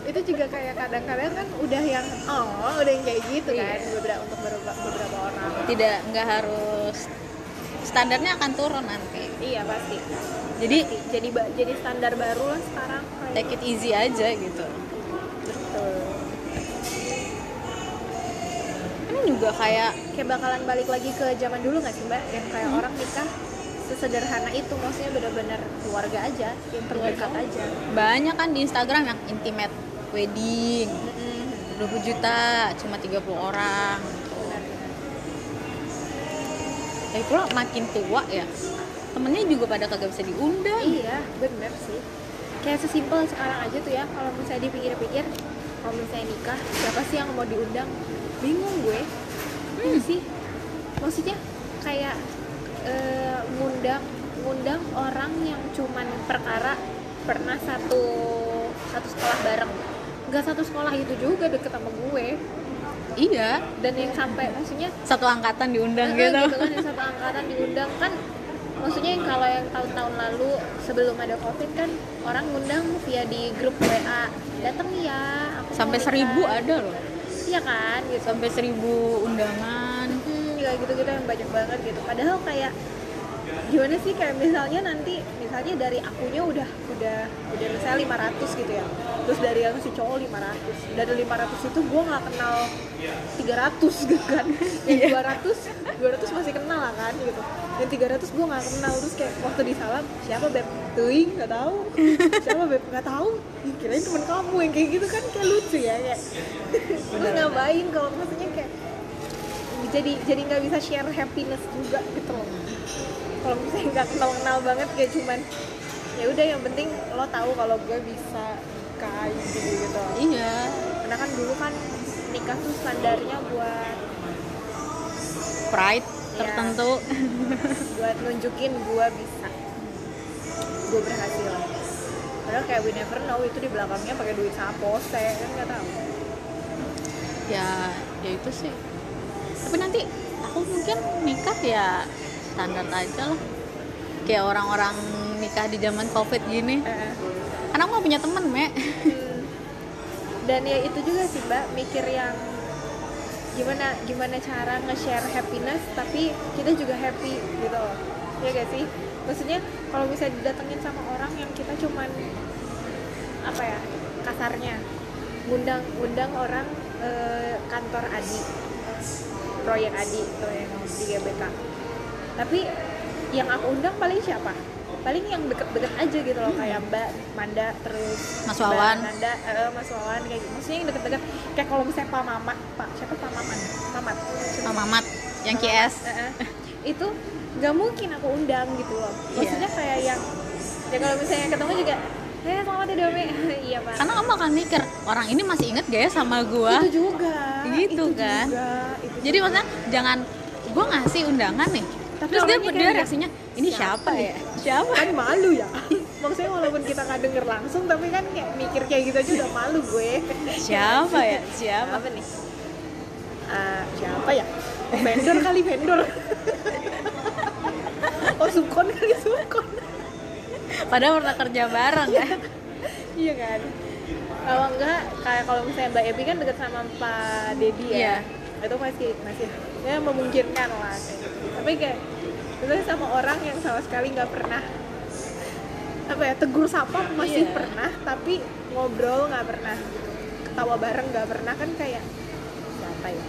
Speaker 2: Eh, itu juga kayak kadang-kadang kan udah yang oh udah yang kayak gitu kan
Speaker 1: Iya.
Speaker 2: beberapa untuk beberapa, beberapa orang.
Speaker 1: Tidak nggak harus. Standarnya akan turun nanti.
Speaker 2: Iya pasti.
Speaker 1: Jadi
Speaker 2: Pasti. jadi jadi standar baru lah sekarang. Kayak
Speaker 1: take it easy aja gitu juga kayak
Speaker 2: kayak bakalan balik lagi ke zaman dulu nggak sih mbak? Yang kayak
Speaker 1: Hmm.
Speaker 2: orang nikah sesederhana itu maksudnya benar-benar keluarga aja yang terdekat aja.
Speaker 1: Banyak kan di Instagram yang intimate wedding. 20 juta cuma 30 orang. Lagi pula makin tua ya temennya juga pada kagak bisa diundang.
Speaker 2: Iya bener sih. Kayak sesimpel sekarang aja tuh ya kalau misalnya dipikir-pikir kalau misalnya nikah siapa sih yang mau diundang bingung gue.
Speaker 1: Hmm.
Speaker 2: Sih maksudnya kayak eh, ngundang ngundang orang yang cuman perkara pernah satu satu sekolah bareng. Nggak satu sekolah itu juga deket sama gue.
Speaker 1: Iya.
Speaker 2: Dan yang sampai maksudnya
Speaker 1: satu angkatan diundang gitu.
Speaker 2: gitu kan yang satu angkatan diundang. Kan maksudnya yang kalau yang tahun-tahun lalu sebelum ada covid kan orang ngundang via di grup WA datang ya aku
Speaker 1: sampai
Speaker 2: nikah."
Speaker 1: seribu ada loh
Speaker 2: iya kan gitu.
Speaker 1: Sampai seribu undangan
Speaker 2: hmm, ya gitu-gitu yang banyak banget gitu. Padahal kayak gimana sih kayak misalnya nanti misalnya dari akunya udah udah udah misalnya 500 gitu ya. Terus dari yang si cowok 500 dari 500 itu gue nggak kenal 300 gitu kan. Yang 200 200 masih kenal lah kan gitu yang 300 gue nggak kenal. Terus kayak waktu disalam siapa beb? Tuing nggak tahu. Siapa beb? Nggak tahu. Ih, kirain temen kamu yang kayak gitu kan kayak lucu ya kayak. Terus ngapain kalau maksudnya kayak jadi jadi nggak bisa share happiness juga gitu loh. Kalau misalnya nggak kenal kenal banget kayak cuman ya udah yang penting lo tahu kalau gue bisa kayak gitu gitu.
Speaker 1: Iya.
Speaker 2: Karena kan dulu kan nikah tuh standarnya buat
Speaker 1: pride. Tertentu.
Speaker 2: Buat nunjukin gue bisa. Gue berhasil. Padahal kayak we never know itu di belakangnya pakai duit sapose kan nggak tahu.
Speaker 1: Ya ya itu sih. Tapi nanti aku mungkin nikah ya standar aja lah. Kayak orang-orang nikah di zaman covid gini.
Speaker 2: Eh,
Speaker 1: karena aku gak punya temen me
Speaker 2: hmm. dan ya itu juga sih mbak mikir yang gimana gimana cara nge-share happiness tapi kita juga happy gitu. Loh ya gak sih? Maksudnya kalau bisa didatengin sama orang yang kita cuman apa ya kasarnya. Ngundang ngundang orang eh, kantor Adi. Proyek Adi tuh yang di GBK. Tapi yang aku undang paling siapa? Paling yang deket-deket aja gitu loh kayak Mbak Manda terus
Speaker 1: Mas
Speaker 2: Mbak
Speaker 1: Wawan.
Speaker 2: Nanda eh, Mas Wawan kayak gitu. Maksudnya yang deket-deket kayak kalau misalnya Pak Mamat Pak siapa Pak Mamat? Mamat.
Speaker 1: Sama Mamat yang KS
Speaker 2: Eh, eh. itu nggak mungkin aku undang gitu loh. Maksudnya
Speaker 1: Iya.
Speaker 2: kayak yang ya kalau misalnya ketemu juga eh selamat ya Domi iya pak.
Speaker 1: Karena kamu akan mikir orang ini masih inget gak ya sama gua?
Speaker 2: itu juga
Speaker 1: Gitu
Speaker 2: itu
Speaker 1: kan.
Speaker 2: juga, itu
Speaker 1: jadi
Speaker 2: juga.
Speaker 1: maksudnya jangan gua ngasih undangan nih.
Speaker 2: Tapi
Speaker 1: terus dia dia reaksinya? Ini
Speaker 2: siapa
Speaker 1: siapa, ya? Siapa?
Speaker 2: Kan malu ya maksudnya walaupun kita nggak denger langsung tapi kan kayak mikir kayak gitu aja udah malu gue.
Speaker 1: Siapa ya? Siapa?
Speaker 2: Apa nih? Eh, siapa ya? Vendor kali vendor. Oh sukon kali sukon.
Speaker 1: Padahal pernah kerja bareng ya.
Speaker 2: Iya kan? Kalau enggak kayak kalau misalnya Mbak Ebi kan deket sama Pak Dedi
Speaker 1: Iya.
Speaker 2: ya itu masih masih ya memungkinkan lah. Tapi kayak misalnya sama orang yang sama sekali nggak pernah apa ya tegur sapa masih
Speaker 1: Iya.
Speaker 2: pernah tapi ngobrol nggak pernah. Gitu ketawa bareng nggak pernah kan kayak siapa ya?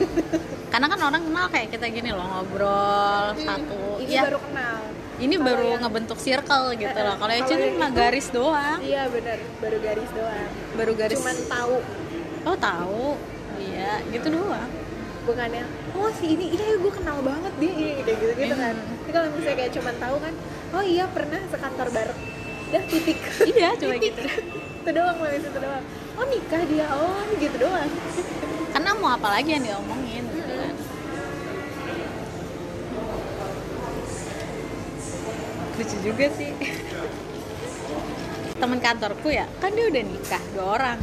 Speaker 1: Karena kan orang kenal kayak kita gini loh ngobrol satu.
Speaker 2: ini
Speaker 1: ya
Speaker 2: baru kenal.
Speaker 1: Ini
Speaker 2: Kalau
Speaker 1: baru
Speaker 2: yang-
Speaker 1: ngebentuk circle gitu loh. Kalau itu
Speaker 2: yang
Speaker 1: cuma
Speaker 2: itu-
Speaker 1: garis doang.
Speaker 2: iya benar baru garis doang.
Speaker 1: Baru garis.
Speaker 2: Cuman tahu.
Speaker 1: Oh tahu. Iya gitu doang.
Speaker 2: Bukannya oh si ini iya gue kenal banget dia ini kayak gitu gitu kan.
Speaker 1: Hmm.
Speaker 2: tapi kalau misalnya kayak cuman tahu kan oh iya pernah sekantor bareng. Udah titik.
Speaker 1: Iya cuma gitu.
Speaker 2: Itu doang Melis itu doang. Oh nikah dia oh gitu doang.
Speaker 1: Karena mau apa lagi yang diomongin gitu kan. Lucu juga sih. Teman kantorku ya kan dia udah nikah dua orang.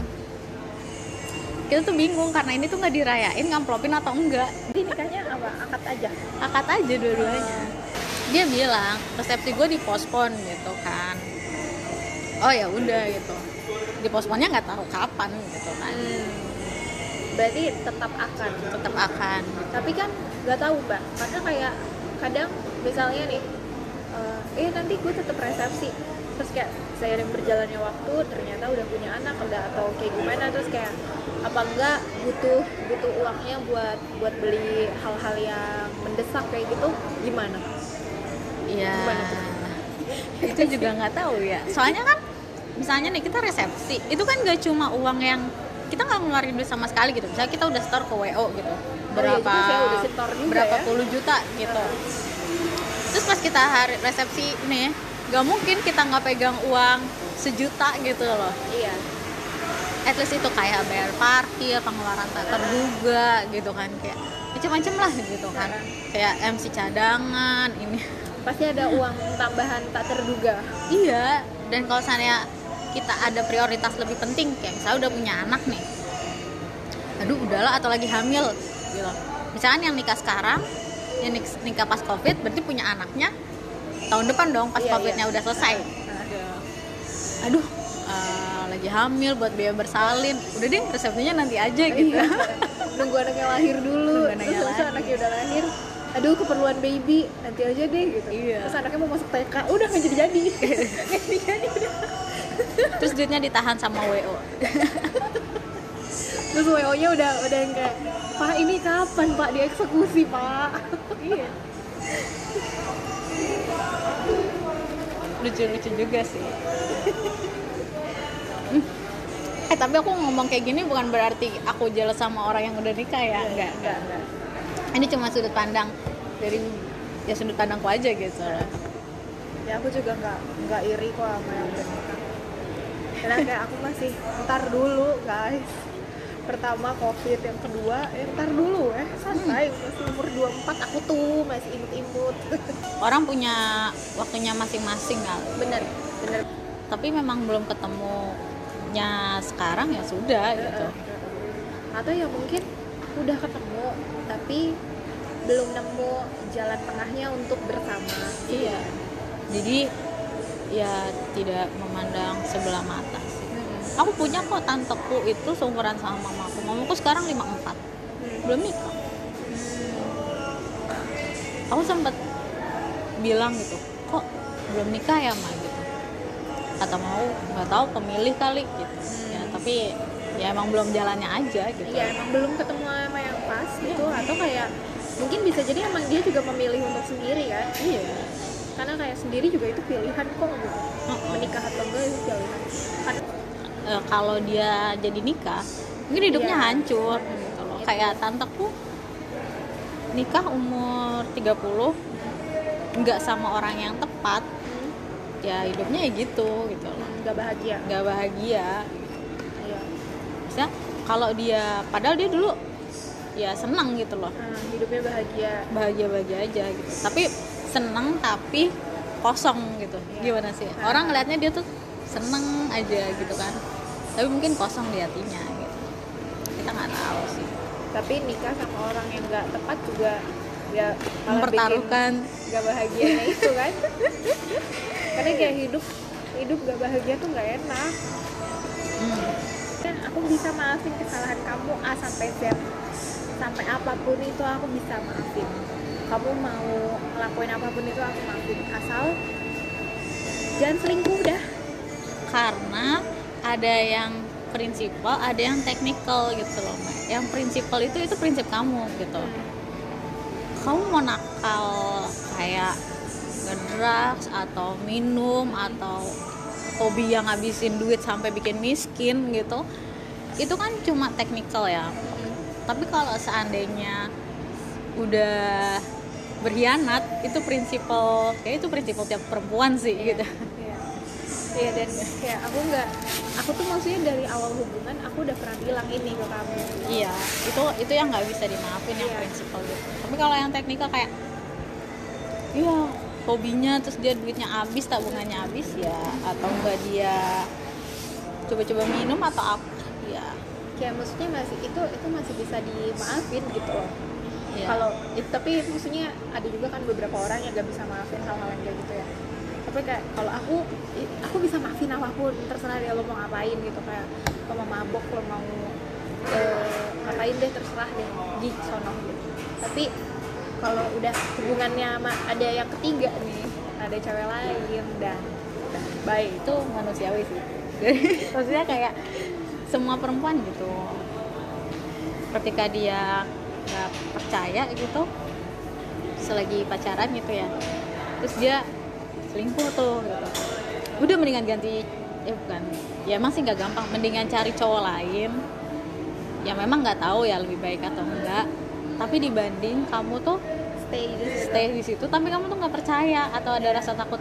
Speaker 1: Kita tuh bingung karena ini tuh nggak dirayain ngamplopin atau enggak.
Speaker 2: Jadi nikahnya apa? Akad aja?
Speaker 1: Akad aja dua-duanya dia bilang resepsi gue dipospon gitu kan. Oh ya udah gitu. Diposponnya nggak tahu kapan gitu kan.
Speaker 2: Hmm. berarti tetap akan.
Speaker 1: Tetap akan.
Speaker 2: Tapi kan nggak tahu mbak. Karena kayak kadang misalnya nih uh, eh nanti gue tetap resepsi. Terus kayak seiring berjalannya waktu ternyata udah punya anak udah atau kayak gimana. Terus kayak apa enggak butuh butuh uangnya buat buat beli hal-hal yang mendesak kayak gitu gimana?
Speaker 1: Iya. Itu juga nggak tahu ya. Soalnya kan misalnya nih kita resepsi, itu kan gak cuma uang yang kita nggak ngeluarin duit sama sekali gitu. Misalnya kita udah store ke WO gitu, berapa
Speaker 2: oh, iya, udah setor juga
Speaker 1: berapa
Speaker 2: ya?
Speaker 1: puluh juta gitu. Terus pas kita hari resepsi nih, gak mungkin kita nggak pegang uang sejuta gitu loh.
Speaker 2: Iya.
Speaker 1: At least itu kayak bayar parkir, pengeluaran tak terduga gitu kan kayak macam-macam lah gitu kan. Kayak MC cadangan ini.
Speaker 2: Pasti ada uang tambahan tak terduga.
Speaker 1: Iya, dan kalau misalnya kita ada prioritas lebih penting kayak misalnya udah punya anak nih. Aduh, udahlah atau lagi hamil gitu. Misalnya yang nikah sekarang, yang nik- nikah pas Covid berarti punya anaknya tahun depan dong pas
Speaker 2: Iya,
Speaker 1: Covidnya
Speaker 2: iya.
Speaker 1: udah selesai.
Speaker 2: Nah,
Speaker 1: Aduh, eh, lagi hamil buat biaya bersalin. Udah deh, resepsinya nanti aja gitu.
Speaker 2: Iya. Nunggu anaknya lahir dulu.
Speaker 1: Nunggu anaknya
Speaker 2: terus anaknya udah lahir. Aduh keperluan baby nanti aja deh gitu.
Speaker 1: Iya.
Speaker 2: Terus anaknya mau masuk TK, udah nggak jadi jadi. Nggak jadi jadi udah.
Speaker 1: Terus duitnya ditahan sama WO.
Speaker 2: Terus WO-nya udah udah yang kayak Pak ini kapan Pak dieksekusi Pak?
Speaker 1: iya. Lucu-lucu juga sih. Eh tapi aku ngomong kayak gini bukan berarti aku jelas sama orang yang udah nikah ya, enggak.
Speaker 2: enggak enggak.
Speaker 1: Ini cuma sudut pandang dari ya sudut pandangku aja gitu.
Speaker 2: Ya aku juga nggak nggak iri kok sama yang udah nikah. Karena kayak aku masih ntar dulu guys. Pertama covid, yang kedua eh ntar dulu eh santai masih umur 24 aku tuh masih imut-imut.
Speaker 1: Orang punya waktunya masing-masing kan.
Speaker 2: bener bener.
Speaker 1: Tapi memang belum ketemunya sekarang ya sudah gitu.
Speaker 2: Atau ya mungkin udah ketemu tapi belum nemu jalan tengahnya untuk bersama.
Speaker 1: Iya. Jadi ya tidak memandang sebelah mata sih.
Speaker 2: Mm-mm.
Speaker 1: Aku punya kok tanteku itu seumuran sama mamaku. Mamaku sekarang 54. Belum nikah. Aku sempat bilang gitu, kok belum nikah ya, Ma gitu. Kata mau nggak tahu pemilih kali gitu. Ya, tapi ya emang belum jalannya aja gitu.
Speaker 2: Iya emang belum ketemu gitu atau kayak mungkin bisa jadi emang dia juga memilih untuk sendiri kan
Speaker 1: Iya.
Speaker 2: karena kayak sendiri juga itu pilihan kok gitu menikah atau enggak itu pilihan kan
Speaker 1: Eh, kalau dia jadi nikah, mungkin hidupnya
Speaker 2: Iya.
Speaker 1: hancur gitu loh. Kayak tanteku nikah umur 30 nggak sama orang yang tepat, ya hidupnya ya gitu gitu loh.
Speaker 2: nggak bahagia
Speaker 1: Nggak bahagia.
Speaker 2: iya
Speaker 1: Bisa kalau dia padahal dia dulu ya senang gitu loh.
Speaker 2: nah, hidupnya bahagia
Speaker 1: Bahagia-bahagia aja gitu. Tapi seneng tapi kosong gitu.
Speaker 2: Iya.
Speaker 1: Gimana sih? Orang ngelihatnya dia tuh seneng aja gitu kan. Tapi mungkin kosong di hatinya gitu. Kita nggak tahu sih.
Speaker 2: tapi nikah sama orang yang nggak tepat juga ya malah
Speaker 1: Mempertaruhkan
Speaker 2: nggak bahagianya itu kan karena kayak hidup hidup gak bahagia tuh nggak enak
Speaker 1: hmm,
Speaker 2: kan aku bisa maafin kesalahan kamu A sampai Z sampai apa pun itu aku bisa maafin kamu mau ngelakuin apa pun itu aku maafin asal jangan selingkuh dah
Speaker 1: karena ada yang prinsipal, ada yang teknikal gitu loh, Mbak. Yang prinsipal itu itu prinsip kamu gitu. Kamu mau nakal kayak ngedrugs atau minum atau hobi yang ngabisin duit sampai bikin miskin gitu. Itu kan cuma teknikal ya. Tapi kalau seandainya udah berkhianat itu prinsipal kayak itu prinsipal tiap perempuan sih gitu
Speaker 2: Iya. Iya dan kayak aku nggak, aku tuh maksudnya dari awal hubungan aku udah pernah bilang ini ke kamu.
Speaker 1: iya itu itu yang nggak bisa dimaafin yang
Speaker 2: Iya.
Speaker 1: prinsipal gitu tapi kalau yang teknikal kayak iya hobinya terus dia duitnya habis tabungannya habis ya atau enggak dia coba-coba minum atau apa
Speaker 2: Kayak maksudnya masih itu itu masih bisa dimaafin gitu loh.
Speaker 1: ya.
Speaker 2: Kalau tapi maksudnya ada juga kan beberapa orang yang gak bisa maafin hal-hal yang kayak gitu ya. Tapi kayak kalau aku aku bisa maafin apa pun terserah dia lo mau ngapain gitu kayak lo mau mabok lo mau eh, ngapain deh terserah deh di sono gitu. Tapi kalau udah hubungannya sama ada yang ketiga nih ada cewek lain dan bye
Speaker 1: itu manusiawi sih maksudnya kayak semua perempuan gitu. Ketika dia nggak percaya gitu selagi pacaran gitu ya terus dia selingkuh tuh gitu. Udah mendingan ganti eh bukan. Ya emang sih nggak gampang. Mendingan cari cowok lain yang memang nggak tahu ya lebih baik atau enggak. Tapi dibanding kamu tuh
Speaker 2: stay di situ.
Speaker 1: stay di situ tapi kamu tuh nggak percaya atau ada rasa takut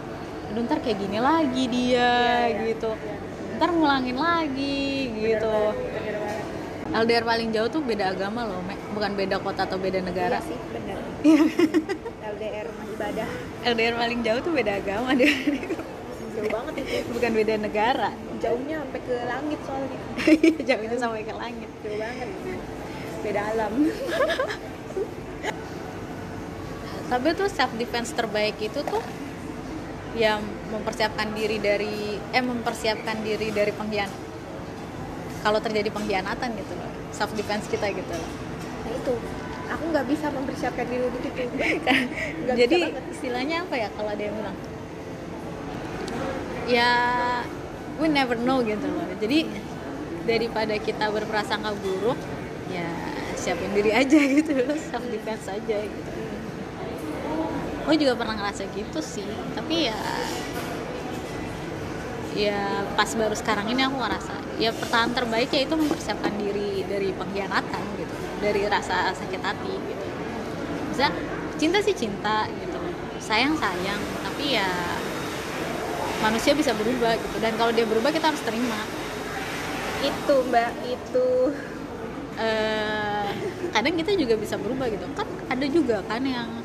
Speaker 1: "Aduh, ntar kayak gini lagi dia
Speaker 2: Iya, iya.
Speaker 1: gitu ntar ngulangin lagi gitu. LDR paling jauh tuh beda agama loh Mek. bukan beda kota atau beda negara
Speaker 2: Iya sih, bener. LDR rumah ibadah.
Speaker 1: LDR paling jauh tuh beda agama deh
Speaker 2: Jauh banget itu.
Speaker 1: bukan beda negara
Speaker 2: Jauhnya sampai ke langit soalnya.
Speaker 1: jauhnya sampai ke langit
Speaker 2: Jauh banget. Beda alam.
Speaker 1: tapi tuh self defense terbaik itu tuh yang mempersiapkan diri dari eh mempersiapkan diri dari pengkhianat. Kalau terjadi pengkhianatan gitu loh self defense kita gitu loh.
Speaker 2: Nah itu, aku nggak bisa mempersiapkan diri untuk itu. Nggak
Speaker 1: jadi istilahnya apa ya kalau dia bilang? Ya we never know gitu loh. Jadi daripada kita berprasangka buruk ya siapin diri aja gitu loh self defense aja gitu gue juga pernah ngerasa gitu sih. Tapi ya ya pas baru sekarang ini aku ngerasa ya pertahanan terbaik ya itu mempersiapkan diri dari pengkhianatan gitu dari rasa sakit hati gitu. Bisa cinta sih cinta gitu. Sayang sayang. Tapi ya manusia bisa berubah gitu. Dan kalau dia berubah kita harus terima.
Speaker 2: Itu mbak, itu.
Speaker 1: eh kadang kita juga bisa berubah gitu. Kan ada juga kan yang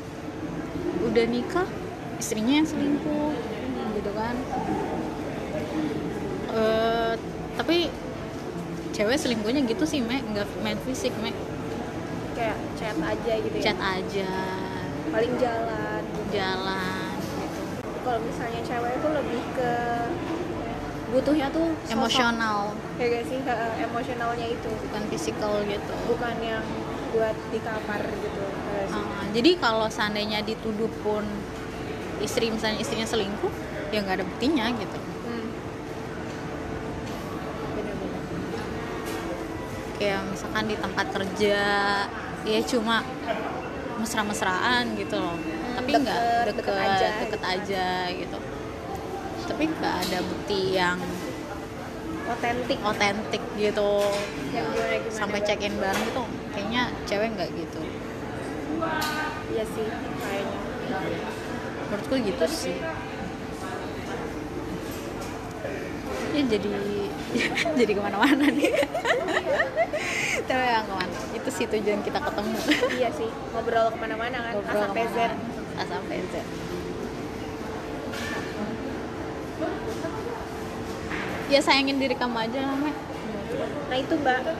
Speaker 1: udah nikah istrinya yang selingkuh gitu kan eh tapi cewek selingkuhnya gitu sih mek nggak main fisik mek
Speaker 2: Kayak chat aja gitu ya.
Speaker 1: chat aja
Speaker 2: Paling jalan.
Speaker 1: jalan gitu
Speaker 2: Kalau misalnya cewek itu lebih ke butuhnya tuh sosok.
Speaker 1: emosional
Speaker 2: Ya gak sih, emosionalnya itu.
Speaker 1: bukan fisikal gitu
Speaker 2: Bukan yang buat di kamar gitu.
Speaker 1: Uh, jadi kalau seandainya dituduh pun istri misalnya istrinya selingkuh ya nggak ada buktinya gitu
Speaker 2: Hmm. Bener-bener.
Speaker 1: kayak misalkan di tempat kerja ya cuma mesra-mesraan gitu loh tapi
Speaker 2: deket,
Speaker 1: nggak
Speaker 2: deket
Speaker 1: deket
Speaker 2: aja
Speaker 1: deket
Speaker 2: gitu kan.
Speaker 1: aja gitu tapi nggak ada bukti yang
Speaker 2: Otentik.
Speaker 1: otentik gitu.
Speaker 2: Yang gimana-gimana
Speaker 1: sampai check in bareng gitu kayaknya cewek nggak gitu.
Speaker 2: Iya sih, kayaknya.
Speaker 1: menurutku gitu sih. ya jadi jadi ke mana-mana nih. Tapi yang ke mana itu sih tujuan kita ketemu.
Speaker 2: Iya sih, ngobrol ke mana-mana kan, A
Speaker 1: ngobrol
Speaker 2: sampai Z.
Speaker 1: A sampai Z ya sayangin diri kamu aja lah.
Speaker 2: Nah itu mbak,